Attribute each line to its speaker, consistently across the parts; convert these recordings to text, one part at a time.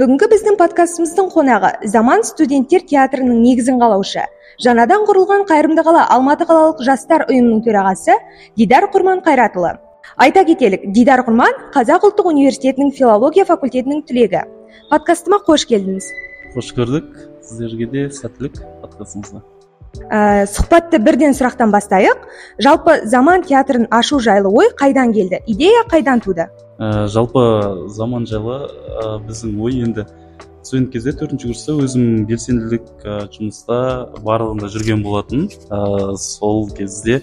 Speaker 1: бүгінгі біздің подкастымыздың қонағы заман студенттер театрының негізін қалаушы жаңадан құрылған қайырымды қала алматы қалалық жастар ұйымының төрағасы дидар құрман қайратұлы. Айта кетелік дидар құрман қазақ ұлттық университетінің филология факультетінің түлегі. Подкастыма қош келдіңіз.
Speaker 2: Қош көрдік. Сіздерге де сәттілік подкастыңызға
Speaker 1: ә, сұхбатты бірден сұрақтан бастайық. Жалпы заман театрын ашу жайлы ой қайдан келді? Идея қайдан туды?
Speaker 2: Ә, жалпы заман жайлы ә, біздің ой енді студент кезде төртінші курста өзім белсенділік ә, жұмыста барлығында жүрген болатын. Ә, сол кезде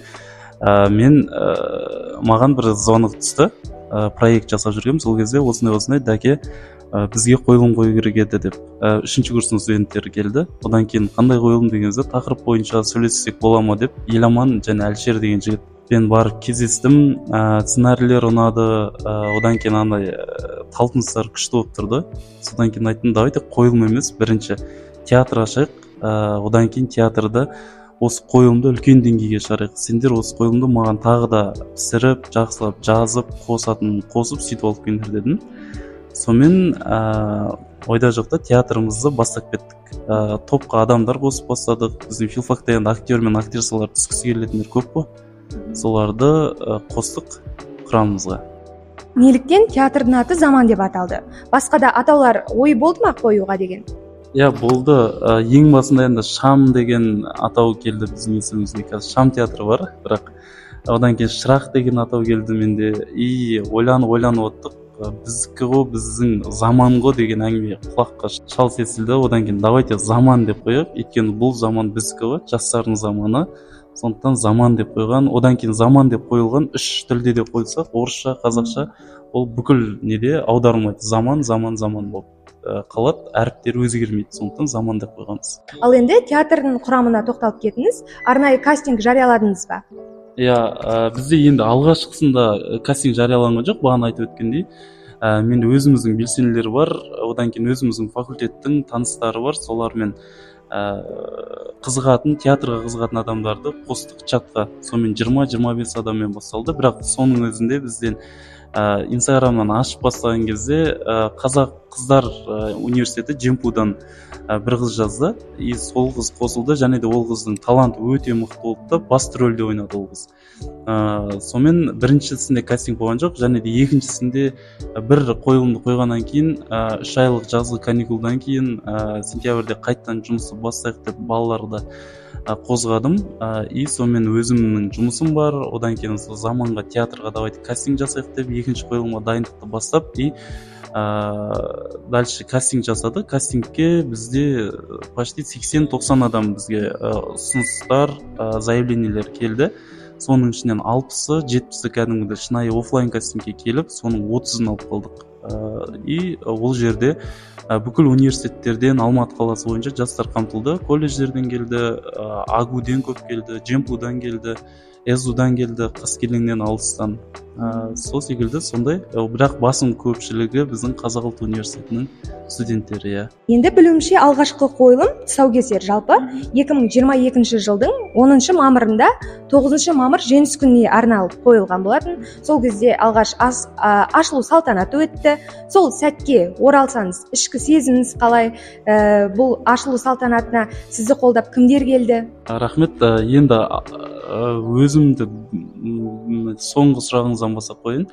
Speaker 2: ә, мен ә, маған бір звонок түсті. Ә, проект жасап жүргенмін. Сол кезде осындай осындай дәке ә, бізге қойылым қою керек еді деп ә, үшінші курстың студенттері келді. Одан кейін қандай қойылым деген кезде тақырып бойынша сөйлессек бола ма деп еламан және әлішер деген жігітпен барып кездестім. Ә, сценарийлер ұнады. Ә, одан кейін андай ә, талпыныстар күшті болып тұрды. Содан кейін айттым давайте қойылым емес бірінші театр ашайық. Ә, одан кейін театрда осы қойылымды үлкен деңгейге шығарайық. Сендер осы қойылымды маған тағы да пісіріп жақсылап жазып қосатын қосып сөйтіп алып келіңдер дедім. Сонымен ә, ойда жоқта театрымызды бастап кеттік. Ә, топқа адамдар қосып бастадық. Біздің филфакта енді актер мен актрисалар түскісі келетіндер көп қой. Соларды ә, қостық құрамымызға.
Speaker 1: Неліктен театрдың аты заман деп аталды. Басқа да атаулар ой болды ма қоюға деген?
Speaker 2: Иә болды. Ә, ең басында енді шам деген атау келді біздің есімізге қазір шам театры бар бірақ одан кейін шырақ деген атау келді менде. И ойланып ойланып оттық. Біздікі ғой біздің заман ғой деген әңгіме құлаққа шалыс естілді одан кейін давайте заман деп қояйық. Өйткені бұл заман біздікі ғой жастардың заманы сондықтан заман деп қойған одан кейін заман деп қойылған үш тілде де қойсақ орысша қазақша ол бүкіл неде аударылмайды. Заман заман заман болып қалады. Әріптері өзгермейді сондықтан заман деп қойғанбыз.
Speaker 1: Ал енді театрдың құрамына тоқталып кетіңіз. Арнайы кастинг жарияладыңыз ба?
Speaker 2: Иә ә, бізде енді алғашқысында кастинг жарияланған жоқ. Бағана айтып өткендей ә, мен өзіміздің белсенділер бар. Одан кейін өзіміздің факультеттің таныстары бар. Солармен қызығатын театрға қызығатын адамдарды қостық чатқа. Сонымен жиырма жиырма бес адаммен басталды. Бірақ соның өзінде бізден ә, инстаграмнан ашып бастаған кезде ә, қазақ қыздар ә, университеті джемпудан бір қыз жазды. И сол қыз қосылды. Және де ол қыздың таланты өте мықты болды да басты рөлде ойнады ол қыз. Ә, сонымен біріншісінде кастинг болған жоқ және де екіншісінде бір қойылымды қойғаннан кейін ә, үш айлық жазғы каникулдан кейін ә, сентябрьде қайтадан жұмысты бастайық деп балаларды қозғадым. И сонымен өзімнің жұмысым бар. Одан кейін сол заманға театрға давайте кастинг жасайық деп екінші қойылымға дайындықты бастап и ә, дальше кастинг жасады. Кастингке бізде почти сексен тоқсан адам бізге ұсыныстар ә, заявлениелер келді. Соның ішінен алпысы жетпісі кәдімгідей шынайы офлайн кастингке келіп соның отызын алып қалдық. И ол жерде бүкіл университеттерден алматы қаласы бойынша жастар қамтылды колледждерден келді ә, агуден көп келді джемпудан келді. Эзудан келді қаскелеңнен алыстан. Ә, сол секілді сондай бірақ басым көпшілігі біздің қазақ ұлттық университетінің студенттері иә.
Speaker 1: Енді білуімше алғашқы қойылым тұсаукесер жалпы. 2022 жылдың 10 мамырында 9 мамыр жеңіс күніне арналып қойылған болатын. Сол кезде алғаш ас, ә, ашылу салтанаты өтті. Сол сәтке оралсаңыз ішкі сезіміңіз қалай? Ә, бұл ашылу салтанатына сізді қолдап кімдер келді?
Speaker 2: Рахмет. Енді өзімді соңғы сұрағыңыздан бастап қояйын.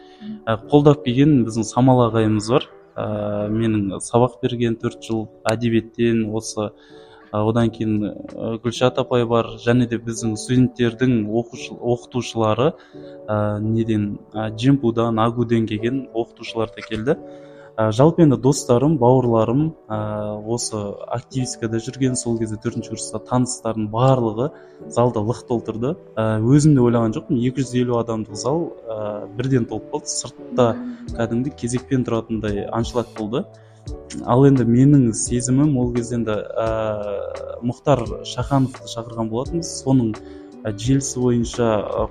Speaker 2: Қолдап келген біздің самал ағайымыз бар. Ә, менің сабақ берген төрт жыл әдебиеттен осы одан кейін гүлшат апай бар және де біздің студенттердің оқытушылары неден джемпудан агуден келген оқытушылар да келді. Ә, жалпы енді достарым бауырларым ә, осы активисткада жүрген сол кезде төртінші курста таныстардың барлығы залда лық толтырды. Ә, өзім де ойлаған жоқпын екі жүз елу адамдық зал ә, бірден толып қалды. Сыртта кәдімгідей кезекпен тұратындай аншлаг болды. Ал енді менің сезімім ол кезде енді ә, мұхтар шахановты шақырған болатынбыз. Соның желісі бойынша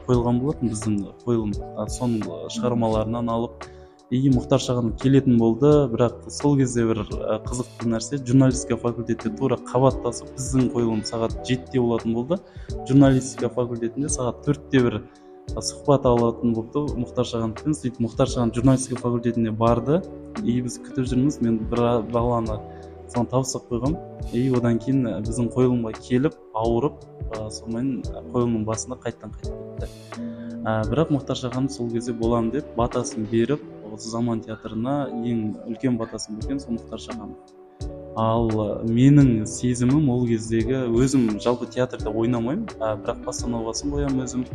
Speaker 2: қойылған болатын біздің қойылым. Соның шығармаларынан алып и мұхтар шаханов келетін болды. Бірақ сол кезде бір қызықты нәрсе журналистика факультетте тура қабаттасып біздің қойылым сағат жетіде болатын болды. Журналистика факультетінде сағат төртте бір сұхбат алатын болыпты мұхтар шахановпен сөйтіп мұхтар шаханов журналистика факультетіне барды. И біз күтіп жүрміз. Мен бір баланы соған тапсырып қойғанмын и одан кейін біздің қойылымға келіп ауырып ә, сонымен қойылымның басында қайтадан қайтып кетті. Ә, бірақ мұхтар шаханов сол кезде боламын деп батасын беріп осы заман театрына ең үлкен батасын берген сол мұхтар шаханов ал менің сезімім ол кездегі өзім жалпы театрда ойнамаймын ә, бірақ постановкасын қоямын өзім.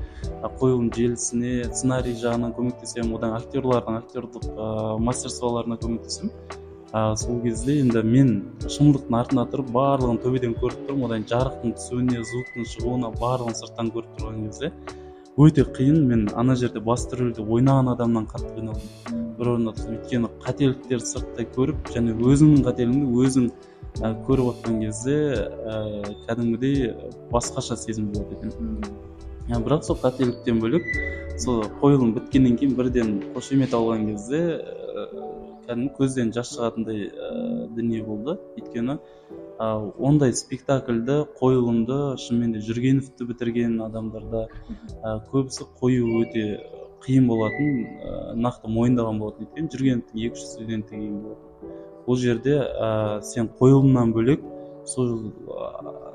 Speaker 2: Қойылым желісіне сценарий жағынан көмектесемін одан актерлардың актерлық ә, мастерстволарына көмектесемін. Ә, сол кезде енді мен шымылдықтың артында тұрып барлығын төбеден көріп тұрмын. Одан жарықтың түсуіне звуктың шығуына барлығын сырттан көріп тұрған кезде өте қиын. мен ана жерде басты рөлде ойнаған адамнан қатты қиналдым. бір орында өйткені қателіктерді сырттай көріп және өзіңнің қателігіңді өзің ә, көріп жатқан кезде ә, кәдімгідей басқаша сезім болады екен. Бірақ сол қателіктен бөлек сол қойылым біткеннен кейін бірден қошемет алған кезде кәдімгі көзден жас шығатындай ә, дүние болды. Өйткені ә, ондай спектакльді қойылымды шынымен де жүргеновті бітірген адамдарда көбісі қою өте қиын болатын ә, нақты мойындаған болатын. Өйткені жүргеновтің екі үш студенті келген болатын. Бұл жерде ә, сен қойылымнан бөлек сол ә,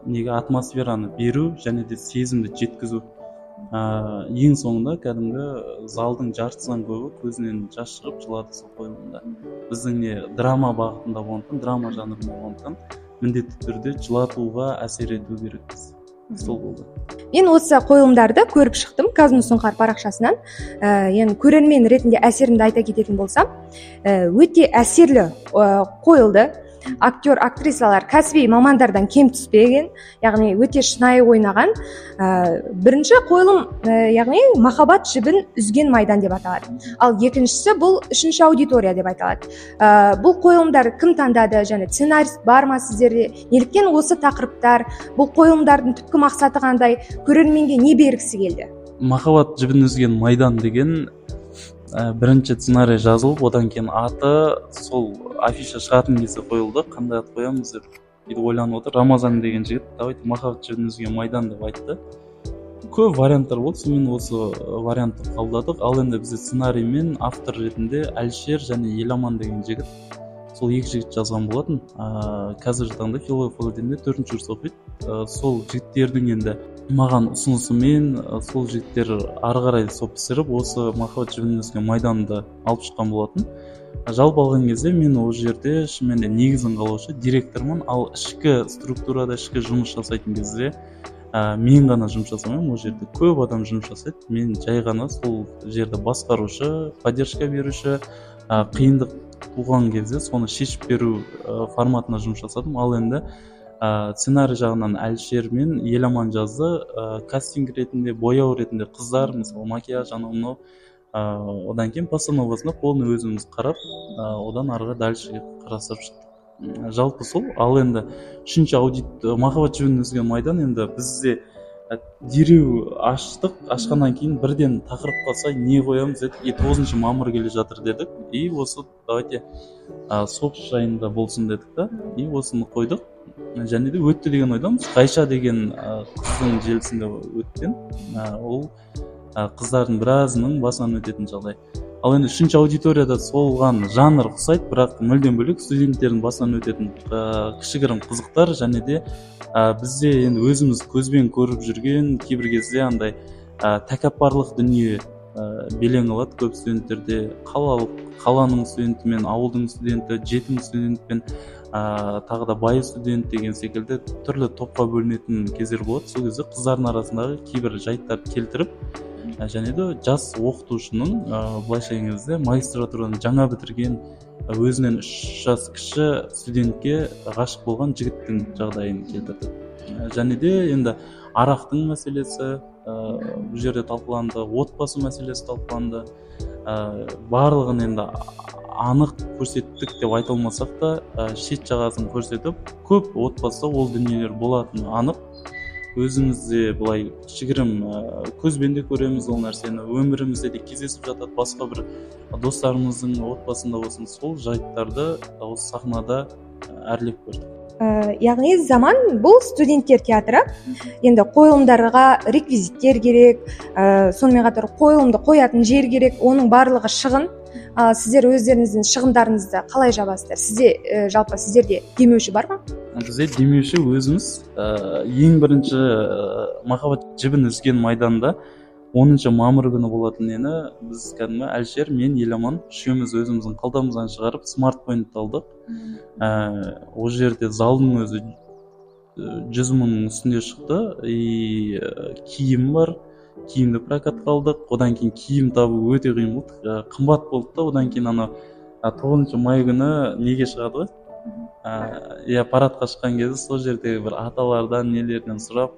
Speaker 2: неге атмосфераны беру және де сезімді жеткізу. Ә, ең соңында кәдімгі залдың жартысынан көбі көзінен жас шығып жылады сол қойылымда. Біздің не драма бағытында болғандықтан драма жанрында болғандықтан міндетті түрде жылатуға әсер ету керекпіз сол болды.
Speaker 1: Мен осы қойылымдарды көріп шықтым. Казну сұңқар парақшасынан. Ә, енді көрермен ретінде әсерімді айта кететін болсам ә, өте әсерлі ә, қойылды. Актер актрисалар кәсіби мамандардан кем түспеген яғни өте шынайы ойнаған ә, бірінші қойылым ә, яғни махаббат жібін үзген майдан деп аталады. Ал екіншісі бұл үшінші аудитория деп айталады ә, бұл қойылымдар кім таңдады және сценарист бар ма сіздерде? Неліктен осы тақырыптар бұл қойылымдардың түпкі мақсаты қандай? Көрерменге не бергісі келді?
Speaker 2: Махаббат жібін үзген майдан деген ә, бірінші сценарий жазылып одан кейін аты сол афиша шығатын кезде қойылды. Қандай ат қоямыз? деп бүйтіп ойланып отыр. Рамазан деген жігіт давайте махаббат жібін үзген майдан деп айтты. Көп варианттар болды. Сонымен осы вариантты қабылдадық. Ал енді бізде сценарий мен автор ретінде әлішер және еламан деген жігіт сол екі жігіт жазған болатын. Ыыы қазіргі таңда филология факультетінде төртінші курс оқиды. Сол жігіттердің енді маған ұсынысымен сол жігіттер ары қарай сол пісіріп осы махаббат жібін майданды алып шыққан болатын. Жалпы алған кезде мен ол жерде шынымен де негізін қалаушы директормын. Ал ішкі структурада ішкі жұмыс жасайтын кезде ә, мен ғана жұмыс жасамаймын. Ол жерде көп адам жұмыс жасайды. Мен жай ғана сол жерді басқарушы поддержка беруші ә, қиындық туған кезде соны шешіп беру форматында жұмыс жасадым. Ал енді ә, сценарий жағынан әлішер мен еламан жазды. Ә, кастинг ретінде бояу ретінде қыздар мысалы макияж анау мынау ыыы одан кейін постановкасына полный өзіміз қарап ә, одан арғы дальше қарастырып шықтық. Жалпы сол. Ал енді үшінші аудит махаббат жібін үзген майдан енді бізде дереу аштық. Ашқаннан кейін бірден тақырыпқа сай не қоямыз дедік и тоғызыншы мамыр келе жатыр дедік. И осы давайте ә, соғыс жайында болсын дедік та. И осыны қойдық. Және де өтті деген ойдамыз ғайша деген қыздың желісінде өткен. Ол қыздардың біразының басынан өтетін жағдай. Ал енді үшінші аудиторияда солған жанр ұқсайды бірақ мүлдем бөлек студенттердің басынан өтетін ә, кішігірім қызықтар және де ә, бізде енді өзіміз көзбен көріп жүрген кейбір кезде андай ә, тәкаппарлық дүние белең алады көп студенттерде. Қалалық қаланың студенті мен ауылдың студенті жетім студент пен ә, тағы да бай студент деген секілді түрлі топқа бөлінетін кездер болады. Сол кезде қыздардың арасындағы кейбір жайттарды келтіріп және де жас оқытушының ыыы былайша келген кезде магистратураны жаңа бітірген өзінен үш жас кіші студентке ғашық болған жігіттің жағдайын келтірді. Және де енді арақтың мәселесі бұл жерде талқыланды отбасы мәселесі талқыланды. Ә, барлығын енді анық көрсеттік деп айта алмасақ та ә, шет жағасын көрсетіп көп отбасыда ол дүниелер болатыны анық. Өзіміз де былай кішігірім көзбен де көреміз ол нәрсені. Өмірімізде де кездесіп жатады. Басқа бір достарымыздың отбасында болсын сол жайттарды осы сахнада әрлеп көрдік.
Speaker 1: Ә, яғни заман бұл студенттер театры. Енді қойылымдарға реквизиттер керек ә, сонымен қатар қойылымды қоятын жер керек оның барлығы шығын. Ә, сіздер өздеріңіздің шығындарыңызды қалай жабасыздар? Сізде ә, жалпы сіздерде демеуші бар ма?
Speaker 2: Бізде демеуші өзіміз. Ә, ең бірінші ә, махаббат жібін үзген майданда оныншы мамыр күні болатын ені біз кәдімгі әлішер мен еламан үшеуміз өзіміздің қалтамыздан шығарып смартфонды алдық. Ә, ол жерде залдың өзі жүз мыңның үстінде шықты. И ә, киім бар. Киімді прокатқа алдық. Одан кейін киім табу өте қиын болды. Ә, қымбат болды да. Одан кейін ана тоғызыншы май күні неге шығады? Ғой иә парадқа шыққан кезде сол жердегі бір аталардан нелерден сұрап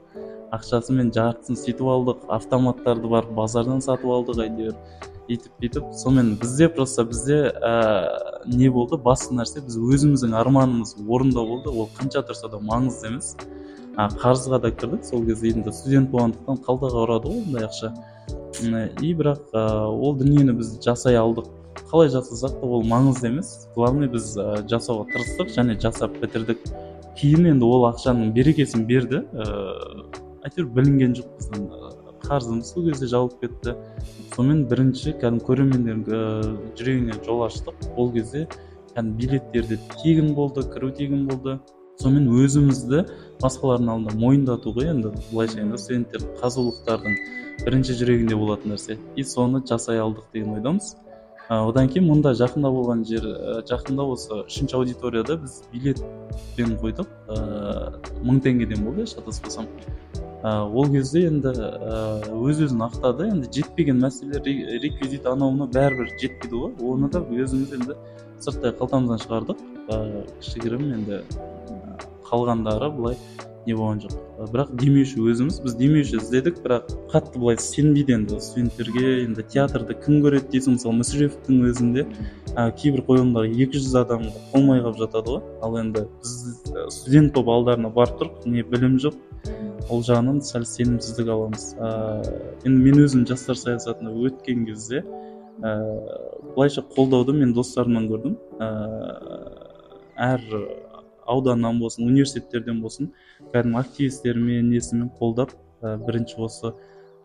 Speaker 2: ақшасымен жартысын сөйтіп алдық автоматтарды барып базардан сатып алдық әйтеуір. Өйтіп бүйтіп сонымен бізде просто бізде ә, не болды? Басты нәрсе біз өзіміздің арманымыз орындау болды. Ол қанша тұрса да маңызды емес. А, қарызға да кірдік. Сол кезде енді студент болғандықтан қалтаға ұрады ғой ондай ақша. И бірақ ә, ол дүниені біз жасай алдық. Қалай жасасақ та ол маңызды емес. Главный біз ә, жасауға тырыстық және жасап бітірдік. Кейін енді ол ақшаның берекесін берді. Ыыы әйтеуір білінген жоқ біздің қарызымыз сол кезде жабылып кетті. Сонымен бірінші кәдімгі көрермендердің жүрегіне жол аштық. Ол кезде кәдімгі билеттер де тегін болды кіру тегін болды. Сонымен өзімізді басқалардың алдында мойындату ғой енді былайша айтқанда студенттер қазулықтардың бірінші жүрегінде болатын нәрсе. И соны жасай алдық деген ойдамыз. Одан кейін мұнда жақында болған жер жақында осы үшінші аудиторияда біз билетпен қойдық. Ыыы мың теңгеден болды шатаспасам ол кезде енді өз өзін ақтады. Енді жетпеген мәселелер реквизит анау мынау бәрібір жетпейді ғой. Оны да өзіміз енді сырттай қалтамыздан шығардық. Ыыы кішігірім енді қалғандары былай не болған жоқ. Бірақ демеуші өзіміз. Біз демеуші іздедік бірақ қатты былай сенбейді енді студенттерге. Енді театрды кім көреді дейсің мысалы мүсіреповтің өзінде ә, кейбір қойылымдағы екі жүз адам толмай қалып жатады ғой. Ал енді біз студент болып алдарына барып тұрып не білім жоқ ол жағынан сәл сенімсіздік аламыз. Ыыы енді мен өзім жастар саясатына өткен кезде ыыы былайша қолдауды мен достарымнан көрдім. Ыыы әр ауданнан болсын университеттерден болсын кәдімгі активистермен несімен қолдап ә, бірінші осы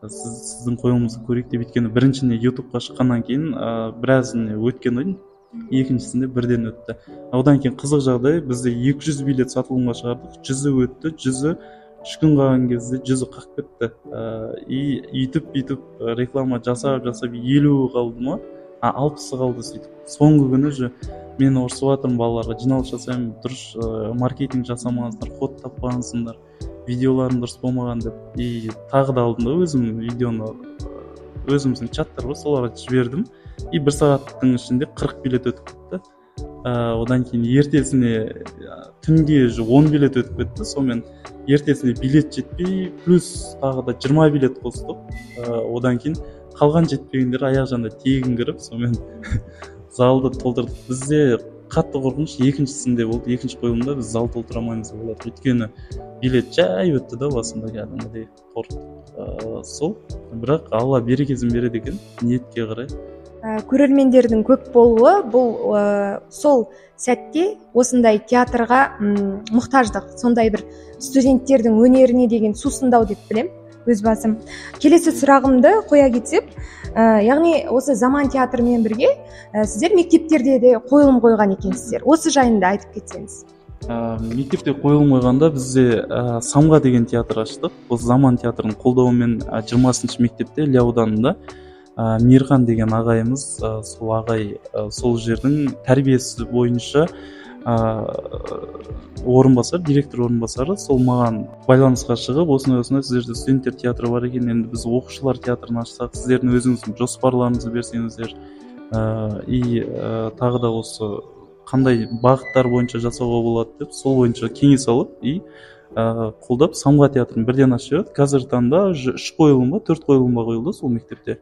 Speaker 2: сіз сіздің қойылымыңызды көрейік деп өйткені біріншіне ютубқа шыққаннан кейін ыыы біраз не өткен ғой екіншісінде бірден өтті. Одан кейін қызық жағдай бізде 200 билет сатылымға шығардық. Жүзі өтті жүзі үш күн қалған кезде жүзі қақып кетті. Ыыы и үйтіп бүйтіп реклама жасап жасап елуі қалды ма? А алпысы қалды сөйтіп. Соңғы күні уже мен ұрысып жатырмын балаларға жиналыс жасаймын дұрыс ыыы маркетинг жасамағансыңдар ход таппағансыңдар видеоларың дұрыс болмаған деп. И тағы да алдым да өзім видеоны өзіміздің чаттар бар соларға жібердім. И бір сағаттың ішінде қырық билет өтіп кетті. Ыыы одан кейін ертесіне түнде уже он билет өтіп кетті. Сонымен ертесіне билет жетпей плюс тағы да жиырма билет қостық. Ыыы одан кейін қалған жетпегендер аяқ жағында тегін кіріп сонымен залды толтырдық. Бізде қатты қорқыныш екіншісінде болды екінші қойылымда біз зал толтыра алмаймыз деп ойладық өйткені билет жай өтті да басында кәдімгідей қорықтық. Ыыы сол бірақ алла берекесін береді екен ниетке қарай.
Speaker 1: Көрермендердің көп болуы бұл ә, сол сәтте осындай театрға мұқтаждық сондай бір студенттердің өнеріне деген сусындау деп білем өз басым. Келесі сұрағымды қоя кетсек ә, яғни осы заман театрымен бірге ә, сіздер мектептерде де қойылым қойған екенсіздер. Осы жайында айтып кетсеңіз.
Speaker 2: Ә, мектепте қойылым қойғанда бізде ә, самға деген театр аштық. Осы заман театрының қолдауымен жиырмасыншы мектепте іле ауданында ә, мейірхан деген ағайымыз ә, сол ағай ә, сол жердің тәрбиесі бойынша ыыы орынбасар директор орынбасары сол маған байланысқа шығып осындай осындай сіздерде студенттер театры бар екен енді біз оқушылар театрын ашсақ сіздердің өзіңіздің жоспарларыңызды берсеңіздер ыыы и тағы да осы қандай бағыттар бойынша жасауға болады деп сол бойынша кеңес алып и ыыы қолдап самға театрын бірден ашып жіберді қазіргі таңда үш қойылым ба төрт қойылымға қойылды сол мектепте.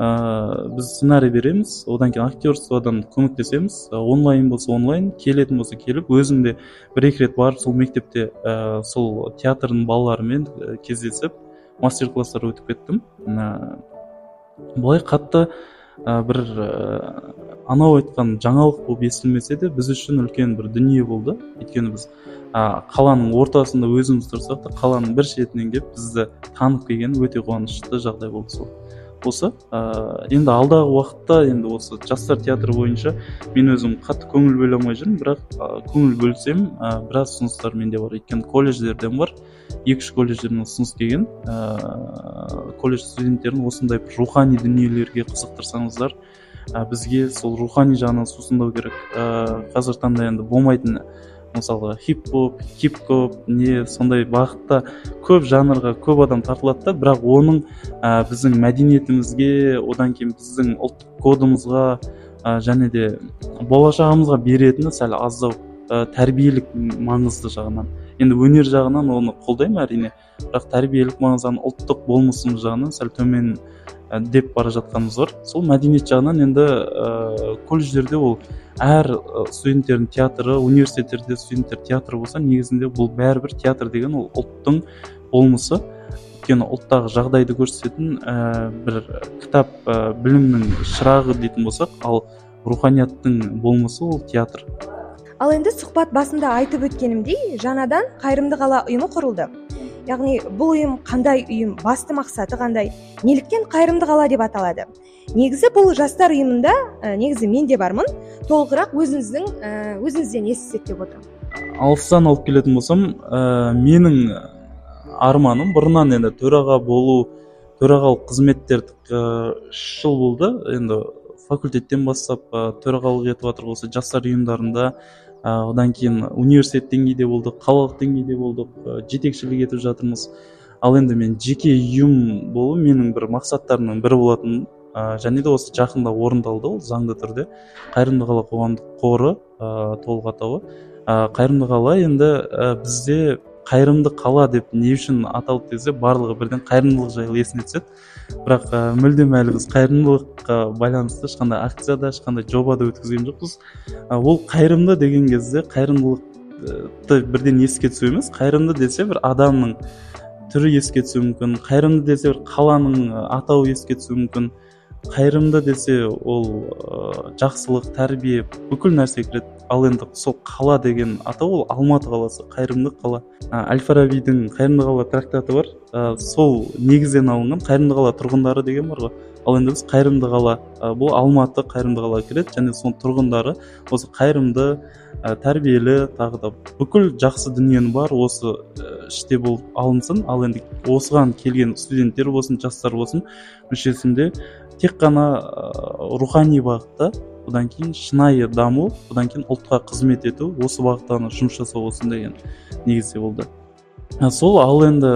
Speaker 2: Ыыы біз сценарий береміз одан кейін актерстводан көмектесеміз. Онлайн болса онлайн келетін болса келіп өзім де бір екі рет барып сол мектепте ә, сол театрдың балаларымен кездесіп мастер класстар өтіп кеттім. Ә, былай қатты ә, бір ә, анау айтқан жаңалық болып естілмесе де біз үшін үлкен бір дүние болды. Өйткені біз а, қаланың ортасында өзіміз тұрсақ та қаланың бір шетінен келіп бізді танып келгені өте қуанышты жағдай болды сол. Осы ә, енді алдағы уақытта енді осы жастар театры бойынша мен өзім қатты көңіл бөле алмай жүрмін бірақ көңіл бөлсем ә, біраз ұсыныстар менде бар. Өйткені колледждерден бар екі үш колледжден ұсыныс келген. Ә, колледж студенттерін осындай бір рухани дүниелерге қызықтырсаңыздар ә, бізге сол рухани жағынан сусындау керек. Ә, қазіргі таңда енді болмайтын мысалға хип хоп хип хоп не сондай бағытта көп жанрға көп адам тартылады да. Бірақ оның ә, біздің мәдениетімізге одан кейін біздің ұлттық кодымызға ә, және де болашағымызға беретіні сәл аздау ә, тәрбиелік маңызды жағынан. Енді өнер жағынан оны қолдаймын әрине. Бірақ тәрбиелік маңыздан ұлттық болмысымыз жағынан сәл төмен деп бара жатқанымыз бар. Сол мәдениет жағынан енді ә, колледждерде ол әр студенттердің театры университеттерде студенттер театры болса негізінде бұл бәрібір театр деген ол ұлттың болмысы. Өйткені ұлттағы жағдайды көрсететін ә, бір кітап ә, білімнің шырағы дейтін болсақ ал руханияттың болмысы ол театр.
Speaker 1: Ал енді сұхбат басында айтып өткенімдей жаңадан қайырымды қала ұйымы құрылды. Яғни бұл ұйым қандай ұйым басты мақсаты қандай неліктен қайырымды қала деп аталады. Негізі бұл жастар ұйымында ә, негізі мен де бармын. Толығырақ өзіңіздің ә, өзіңізден естісек деп отырмын.
Speaker 2: Алыстан алып келетін болсам ә, менің арманым бұрыннан енді төраға болу төрағалық қызметтерді үш жыл болды. Енді факультеттен бастап төрағалық етіп жатырық осы жастар ұйымдарында одан кейін университет деңгейде болдық қалалық деңгейде болдық жетекшілік етіп жатырмыз. Ал енді мен жеке ұйым болу менің бір мақсаттарымның бірі болатын ә, және де осы жақында орындалды ол заңды түрде. Қайырымды қала қоғамдық қоры ә, толық атауы. Ә, қайырымды қала енді ә, бізде қайырымды қала деп не үшін аталды десе барлығы бірден қайырымдылық жайлы есіне түседі. Бірақ ә, мүлдем әлі біз қайырымдылыққа байланысты ешқандай акцияда ешқандай жобада өткізген жоқпыз. Ол қайырымды деген кезде қайырымдылықты бірден еске түсу емес. Қайырымды десе бір адамның түрі еске түсуі мүмкін. Қайырымды десе бір қаланың атауы еске түсуі мүмкін. Қайырымды десе ол ә, жақсылық тәрбие бүкіл нәрсе кіреді ал енді сол қала деген атау ол алматы қаласы қайырымды қала. Әл фарабидің қайырымды қала трактаты бар. Ә, сол негізден алынған қайырымды қала тұрғындары деген бар ғой. Ал енді біз қайырымды қала ә, бұл алматы қайырымды қала кіреді және соның тұрғындары осы қайырымды ә, тәрбиелі тағы да бүкіл жақсы дүниені бар. Осы іште болып алынсын. Ал енді осыған келген студенттер болсын жастар болсын мүшесінде тек қана ә, рухани бағытта одан кейін шынайы даму одан кейін ұлтқа қызмет ету осы бағытта ғана жұмыс жасау болсын деген негізде болды. Сол ал енді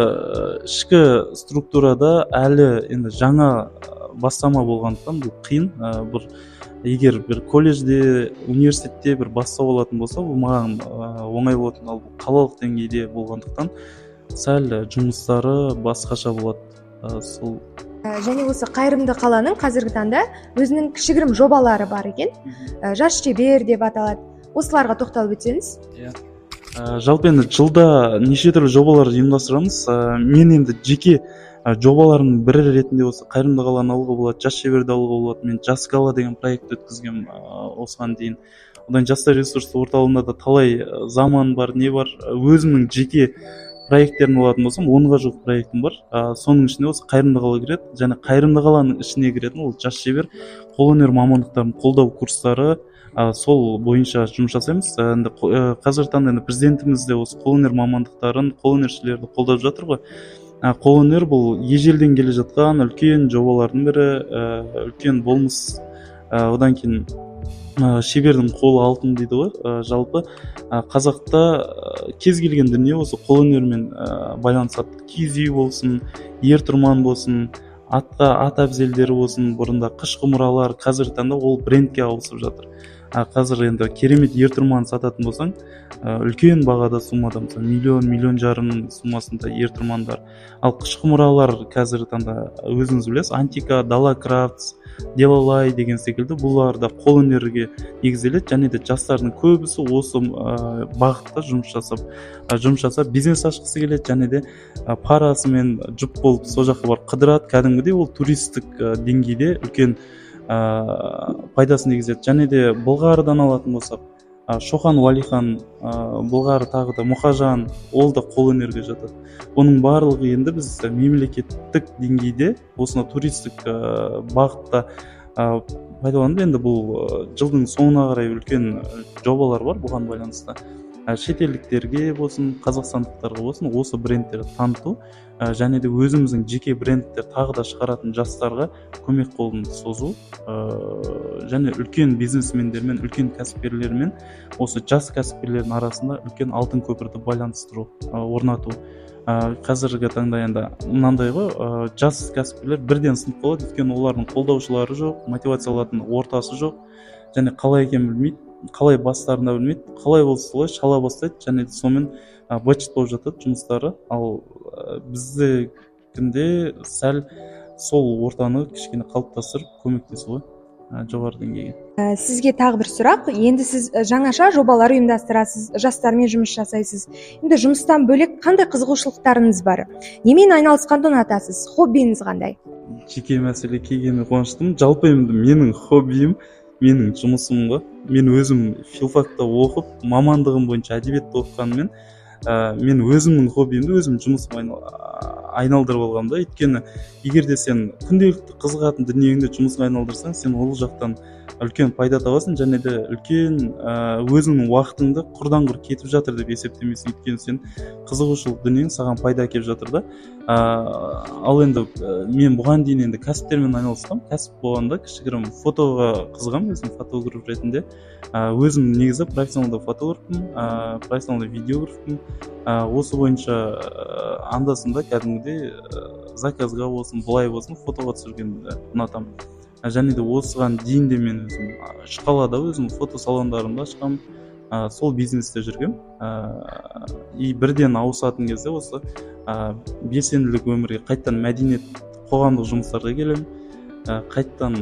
Speaker 2: ішкі структурада әлі енді жаңа бастама болғандықтан бұл қиын. Ә, бір егер бір колледжде университетте бір бастау болатын болса бұл маған ә, оңай болатын. Ал қалалық деңгейде болғандықтан сәл жұмыстары басқаша болады ә, сол
Speaker 1: және осы қайырымды қаланың қазіргі таңда өзінің кішігірім жобалары бар екен. Ә, жас шебер деп аталады. Осыларға тоқталып өтсеңіз.
Speaker 2: Иә. Ә, жалпы енді жылда неше түрлі жобалар ұйымдастырамыз. Ә, мен енді жеке ә, жобаларымның бірі ретінде осы қайырымды қаланы алуға болады жас шеберді алуға болады. Мен жас гала деген проект өткізгенмін осыған дейін. Одан жастар ресурстық орталығында да талай заман бар не бар. Өзімнің жеке проекттерін алатын болсам онға жуық проектім бар. Ә, соның ішінде осы қайырымды қала кіреді және қайырымды қаланың ішіне кіретін ол жас шебер қолөнер мамандықтарын қолдау курстары ә, сол бойынша жұмыс жасаймыз. Енді қазіргі таңда енді президентіміз де осы қолөнер мамандықтарын қолөнершілерді қолдап жатыр ғой. Қолөнер бұл ежелден келе жатқан үлкен жобалардың бірі ә, үлкен болмыс. Ә, одан кейін ә, шебердің қолы алтын дейді ғой. Ә, жалпы ә, қазақта ә, кез келген дүние осы қолөнермен ә, байланысады. Киіз үй болсын ер тұрман болсын атқа ат әбзелдері болсын бұрында қыш құмыралар қазіргі таңда ол брендке ауысып жатыр. А қазір енді керемет ер тұрман сататын болсаң ә, үлкен бағада суммада мысалы миллион миллион жарым суммасында ер тұрмандар. Ал қыш құмыралар қазіргі таңда өзіңіз білесіз антика дала крафтс делалай деген секілді бұлар да қолөнерге негізделеді. Және де жастардың көбісі осы ә, бағытта жұмыс жасап ә, жұмыс жасап бизнес ашқысы келеді. Және де ә, парасымен жұп болып сол жаққа барып қыдырады. Кәдімгідей ол туристік ә, деңгейде үлкен ә, пайдасын тигізеді және де былғарыдан алатын болсақ а, шоқан уалихан а, былғары тағы да мұхажан ол да қолөнерге жатады. Оның барлығы енді біз мемлекеттік деңгейде осынау туристік ә, бағытта ә, пайдаланып енді бұл жылдың соңына қарай үлкен жобалар бар бұған байланысты. Шетелдіктерге болсын қазақстандықтарға болсын осы брендтерді таныту ә, және де өзіміздің жеке брендтер тағы да шығаратын жастарға көмек қолын созу ә, және үлкен бизнесмендермен үлкен кәсіпкерлермен осы жас кәсіпкерлердің арасында үлкен алтын көпірді байланыстыру ә, орнату. Ә, қазіргі таңда енді мынандай ғой ә, жас кәсіпкерлер бірден сынып қалады өйткені олардың қолдаушылары жоқ мотивация алатын ортасы жоқ және қалай екенін білмейді. Қалай бастарына білмейді. Қалай болса солай шала бастайды. Және сонымен быт болып жатады жұмыстары. Ал біздікінде сәл сол ортаны кішкене қалыптастырып көмектесу ғой жоғары деңгейге.
Speaker 1: Ә, сізге тағы бір сұрақ. Енді сіз жаңаша жобалар ұйымдастырасыз жастармен жұмыс жасайсыз. Енді жұмыстан бөлек қандай қызығушылықтарыңыз бар? Немен айналысқанды ұнатасыз? Хоббиіңіз қандай?
Speaker 2: Жеке мәселе келгеніне қуаныштымын. Жалпы енді менің хоббиім менің жұмысым ғой мен өзім филфакта оқып мамандығым бойынша әдебиетті оқығанымен ә, мен өзімнің хоббиімді өзім жұмысым айналдырып алғанмын да. Өйткені егер де сен күнделікті қызығатын дүниеңді жұмысыңа айналдырсаң сен ол жақтан үлкен пайда табасың және де үлкен ә, өзіңнің уақытыңды құрдан құр кетіп жатыр деп есептемейсің өйткені сен қызығушылық дүниең саған пайда әкеліп жатыр да. Ә, ал енді ә, мен бұған дейін енді кәсіптермен айналысқанмын кәсіп болғанда кішігірім фотоға қызығамын. Өзім фотограф ретінде ә, өзім негізі профессионалды фотографпын ә, профессионалды видеографпын. Ә, осы бойынша ә, анда санда кәдімгідей ә, заказға болсын былай болсын фотоға түсіргенді ұнатамын. Және де осыған дейін де мен өзім үш қалада өзім фотосалондарымды ашқанмын ә, сол бизнесте жүргем. Ә, и бірден ауысатын кезде осы ә, белсенділік өмірге қайтадан мәдениет қоғамдық жұмыстарға келемін. Ә, қайтадан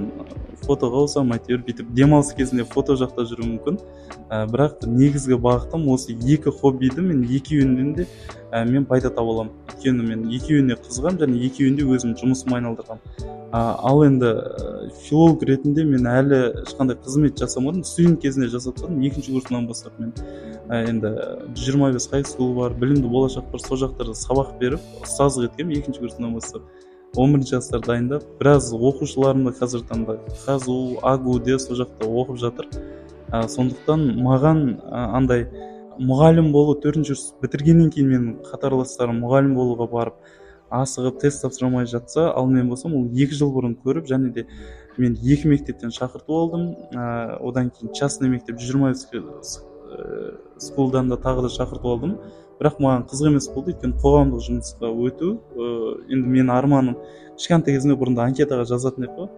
Speaker 2: фотоға ауысамын әйтеуір бүйтіп демалыс кезінде фото жақта жүруім мүмкін. Ә, бірақ негізгі бағытым осы екі хоббиді мен екеуінен де ә, мен пайда таба аламын. Өйткені мен екеуіне қызығамын және екеуінде өзім жұмысыма айналдырғанмын ал енді филолог ретінде мен әлі ешқандай қызмет жасамадым. Студент кезінде жасап тастадым екінші курсынан бастап мен. Енді жиырма бес хай бар білімді болашақ бар сол жақтарда сабақ беріп ұстаздық еткенмін екінші курсынан бастап. Он бірінші класстар дайындап біраз оқушыларым да қазіргі таңда қазу агуде сол жақта оқып жатыр. Ә, сондықтан маған ә, андай мұғалім болу төртінші курс бітіргеннен кейін менің қатарластарым мұғалім болуға барып асығып тест тапсыра алмай жатса ал мен болсам ол екі жыл бұрын көріп және де мен екі мектептен шақырту алдым. Ә, одан кейін частный мектеп жиырма скулдан да тағы да шақырту алдым. Бірақ маған қызық емес болды. Өйткені қоғамдық жұмысқа өту ә, енді менің арманым. Кішкентай кезімде бұрында анкетаға жазатын едік қой.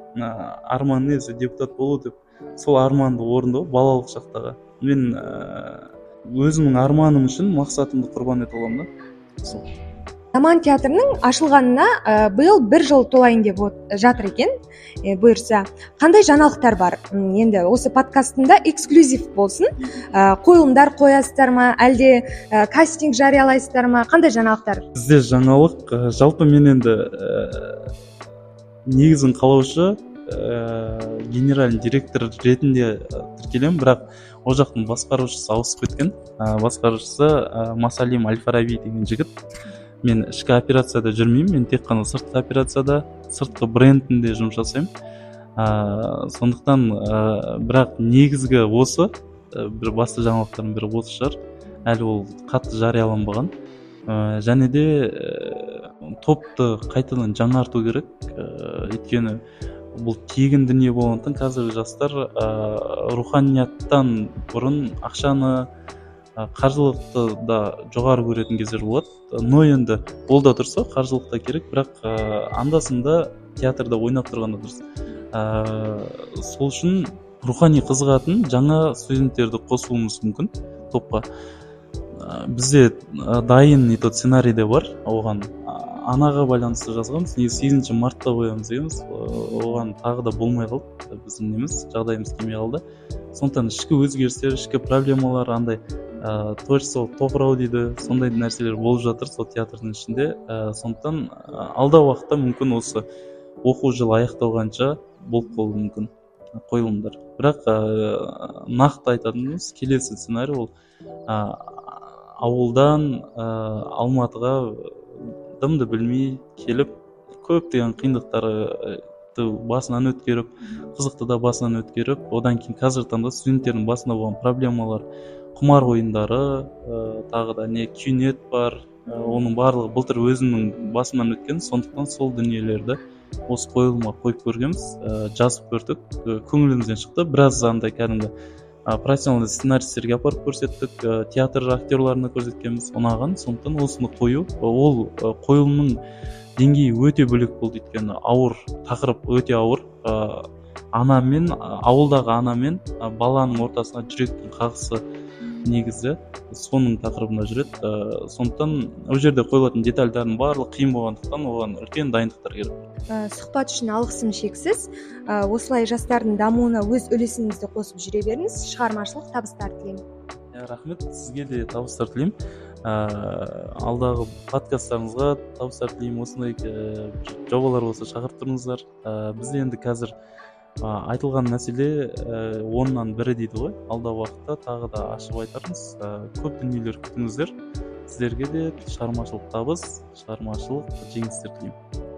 Speaker 2: Арман несі депутат болу деп. Сол арманды орындау балалық шақтағы. Мен ә, өзімнің арманым үшін мақсатымды құрбан ете аламын да. Сол.
Speaker 1: Заман театрының ашылғанына ә, биыл бір жыл толайын деп жатыр екен ә, бұйырса. Қандай жаңалықтар бар? Енді осы подкастында эксклюзив болсын. Ә, қойылымдар қоясыздар ма? Әлде ә, кастинг жариялайсыздар ма? Қандай жаңалықтар?
Speaker 2: Бізде жаңалық ә, жалпы мен енді ә, негізін қалаушы ә, генеральный директор ретінде тіркелемін. Бірақ ол жақтың басқарушысы ауысып кеткен. Ә, басқарушысы ә, масалим әл фараби деген жігіт. Мен ішкі операцияда жүрмеймін мен тек қана сыртқы операцияда сыртқы брендінде жұмыс жасаймын. Ә, сондықтан ә, бірақ негізгі осы бір басты жаңалықтардың бірі осы шығар. Әлі ол қатты жарияланбаған. Ә, және де ә, топты қайтадан жаңарту керек. Ә, өйткені бұл тегін дүние болғандықтан қазіргі жастар ә, руханияттан бұрын ақшаны қаржылықты да жоғары көретін кездер болады. Но енді ол да дұрыс қаржылық та керек. Бірақ ыыы анда санда театрда ойнап тұрғанда дұрыс. Ыыы сол үшін рухани қызығатын жаңа студенттерді қосуымыз мүмкін топқа. Бізде дайын не тот сценарий де бар оған. Анаға байланысты жазғанбыз. Негізі сегізінші мартта қоямыз дегенбіз оған тағы да болмай қалды. Біздің неміз жағдайымыз келмей қалды. Сондықтан ішкі өзгерістер ішкі проблемалар андай ыыы творчестволық тоқырау дейді. Сондай нәрселер болып жатыр сол театрдың ішінде. Ә, сондықтан алда уақытта мүмкін осы оқу жылы аяқталғанша болып қалуы мүмкін қойылымдар. Бірақ ыыы нақты айтатын болсақ келесі сценарий ол ы ауылдан ыыы алматыға дымды білмей келіп көптеген қиындықтарды басынан өткеріп қызықты да басынан өткеріп одан кейін қазіргі таңда студенттердің басында болған проблемалар құмар ойындары ыыы тағы да не кюнет бар ы оның барлығы былтыр өзімнің басымнан өткен сондықтан сол дүниелерді осы қойылымға қойып көргенбіз. Ыыы жазып көрдік көңілімізден шықты. Біраз андай кәдімгі ы профессионалды сценаристерге апарып көрсеттік ы театр актерларына көрсеткенбіз ұнаған. Сондықтан осыны қою ол қойылымның деңгейі өте бөлек болды өйткені ауыр тақырып өте ауыр. Ыыы ана мен ауылдағы ана мен баланың ортасына жүректің қағысы негізі соның тақырыбында жүреді. Ыыы сондықтан ол жерде қойылатын детальдардың барлығы қиын болғандықтан оған үлкен дайындықтар керек.
Speaker 1: Ә, сұхбат үшін алғысым шексіз. Ә, осылай жастардың дамуына өз үлесіңізді қосып жүре беріңіз. Шығармашылық табыстар тілеймін.
Speaker 2: Иә рахмет. Сізге де табыстар тілеймін. Ыыы алдағы подкасттарыңызға табыстар тілеймін. Осындай жобалар болса шақырып тұрыңыздар. Ыыы біз енді қазір ы айтылған мәселе ііі оннан бірі дейді ғой. Алдағы уақытта тағы да ашып айтармыз. Ы көп дүниелер күтіңіздер сіздерге де шығармашылық табыс шығармашылық жеңістер тілеймін.